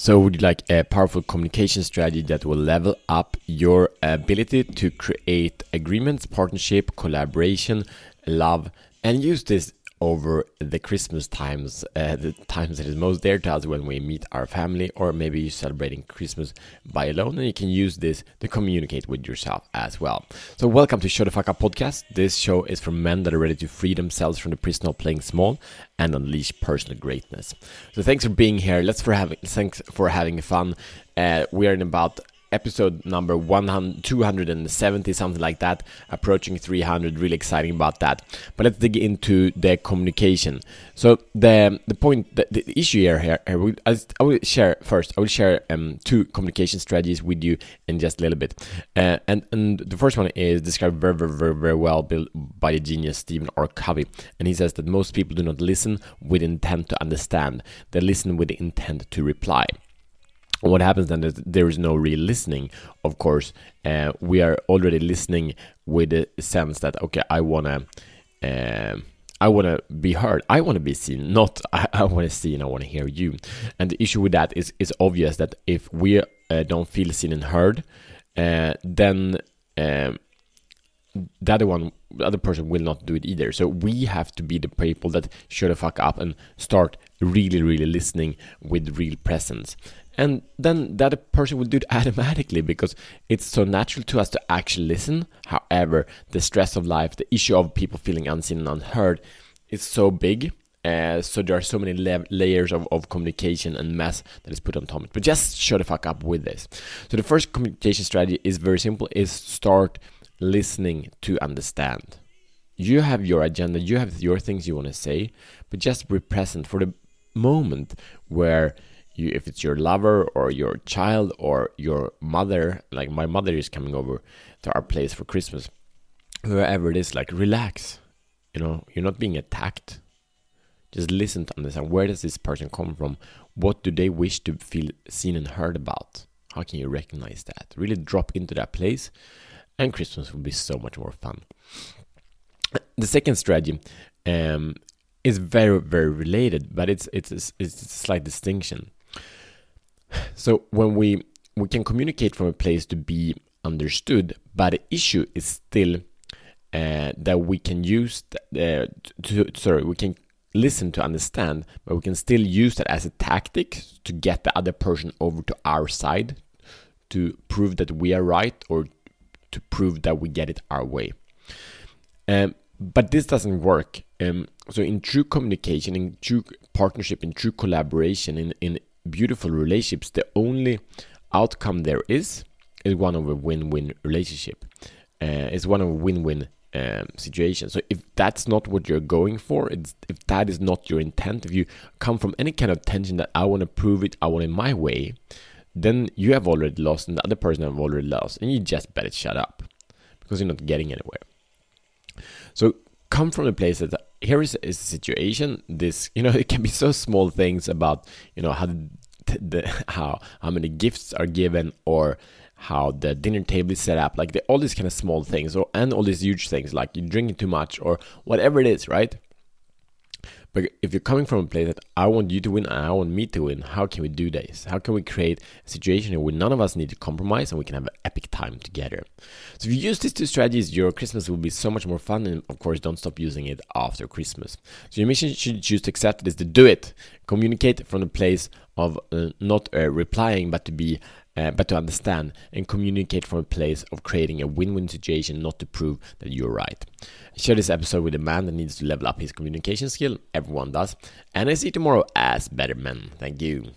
So, would you like a powerful communication strategy that will level up your ability to create agreements, partnership, collaboration, love, and use this over the Christmas times, uh, the times that is most dear to us when we meet our family, or maybe you're celebrating Christmas by alone, and you can use this to communicate with yourself as well. So, welcome to Show the Fuck Up podcast. This show is for men that are ready to free themselves from the prison of playing small and unleash personal greatness. So, thanks for being here. Let's for having thanks for having fun. Uh, we are in about episode number 100, 270 something like that approaching 300 really exciting about that. But let's dig into the communication. So the the point the, the issue here, here, here we, I, I, will share first i will share um, two communication strategies with you in just a little bit. Uh, and and the first one is described very very very, very well by the genius stephen r. Covey. And he says that most people do not listen with intent to understand. They listen with intent to reply what happens then is there is no real listening of course. Uh, we are already listening with the sense that okay i want to uh, i want to be heard. I want to be seen not i, I want to see and i want to hear you. And the issue with that is is obvious that if we uh, don't feel seen and heard uh, then um, the other one the other person will not do it either. So we have to be the people that shut the fuck up and start really really listening with real presence. And then that person will do it automatically because it's so natural to us to actually listen. However the stress of life the issue of people feeling unseen and unheard is so big. Uh, so there are so many la- layers of, of communication and mess that is put on top of it. but just shut the fuck up with this. So the first communication strategy is very simple is start listening to understand. You have your agenda you have your things you want to say but just be present. For the moment where you if it's your lover or your child or your mother like my mother is coming over to our place for christmas whoever it is like relax. You know you're not being attacked. Just listen to understand where does this person come from? What do they wish to feel seen and heard about? How can you recognize that? Really drop into that place and christmas will be so much more fun. The second strategy um, is very very related but it's it's it's, it's a slight distinction so when we we can communicate from a place to be understood, but the issue is still uh, that we can use uh, to sorry we can listen to understand, but we can still use that as a tactic to get the other person over to our side to prove that we are right or to prove that we get it our way. Um, but this doesn't work. Um, so in true communication, in true partnership, in true collaboration, in, in beautiful relationships, the only outcome there is is one of a win-win relationship. Uh, it's one of a win-win um, situation. So if that's not what you're going for, if that is not your intent, if you come from any kind of tension that I want to prove it, I want it my way, then you have already lost, and the other person have already lost, and you just better shut up because you're not getting anywhere. So come from a place that here is, is a situation. This you know it can be so small things about you know how the, how how many gifts are given or how the dinner table is set up like the, all these kind of small things or and all these huge things like you're drinking too much or whatever it is right but if you're coming from a place that I want you to win and I want me to win, how can we do this? How can we create a situation where none of us need to compromise and we can have an epic time together? So if you use these two strategies, your Christmas will be so much more fun. And of course, don't stop using it after Christmas. So your mission should choose to accept it is to do it. Communicate from the place of uh, not uh, replying, but to be uh, but to understand and communicate from a place of creating a win-win situation, not to prove that you're right. Share this episode with a man that needs to level up his communication skill. Everyone does. And I see you tomorrow as better men. Thank you.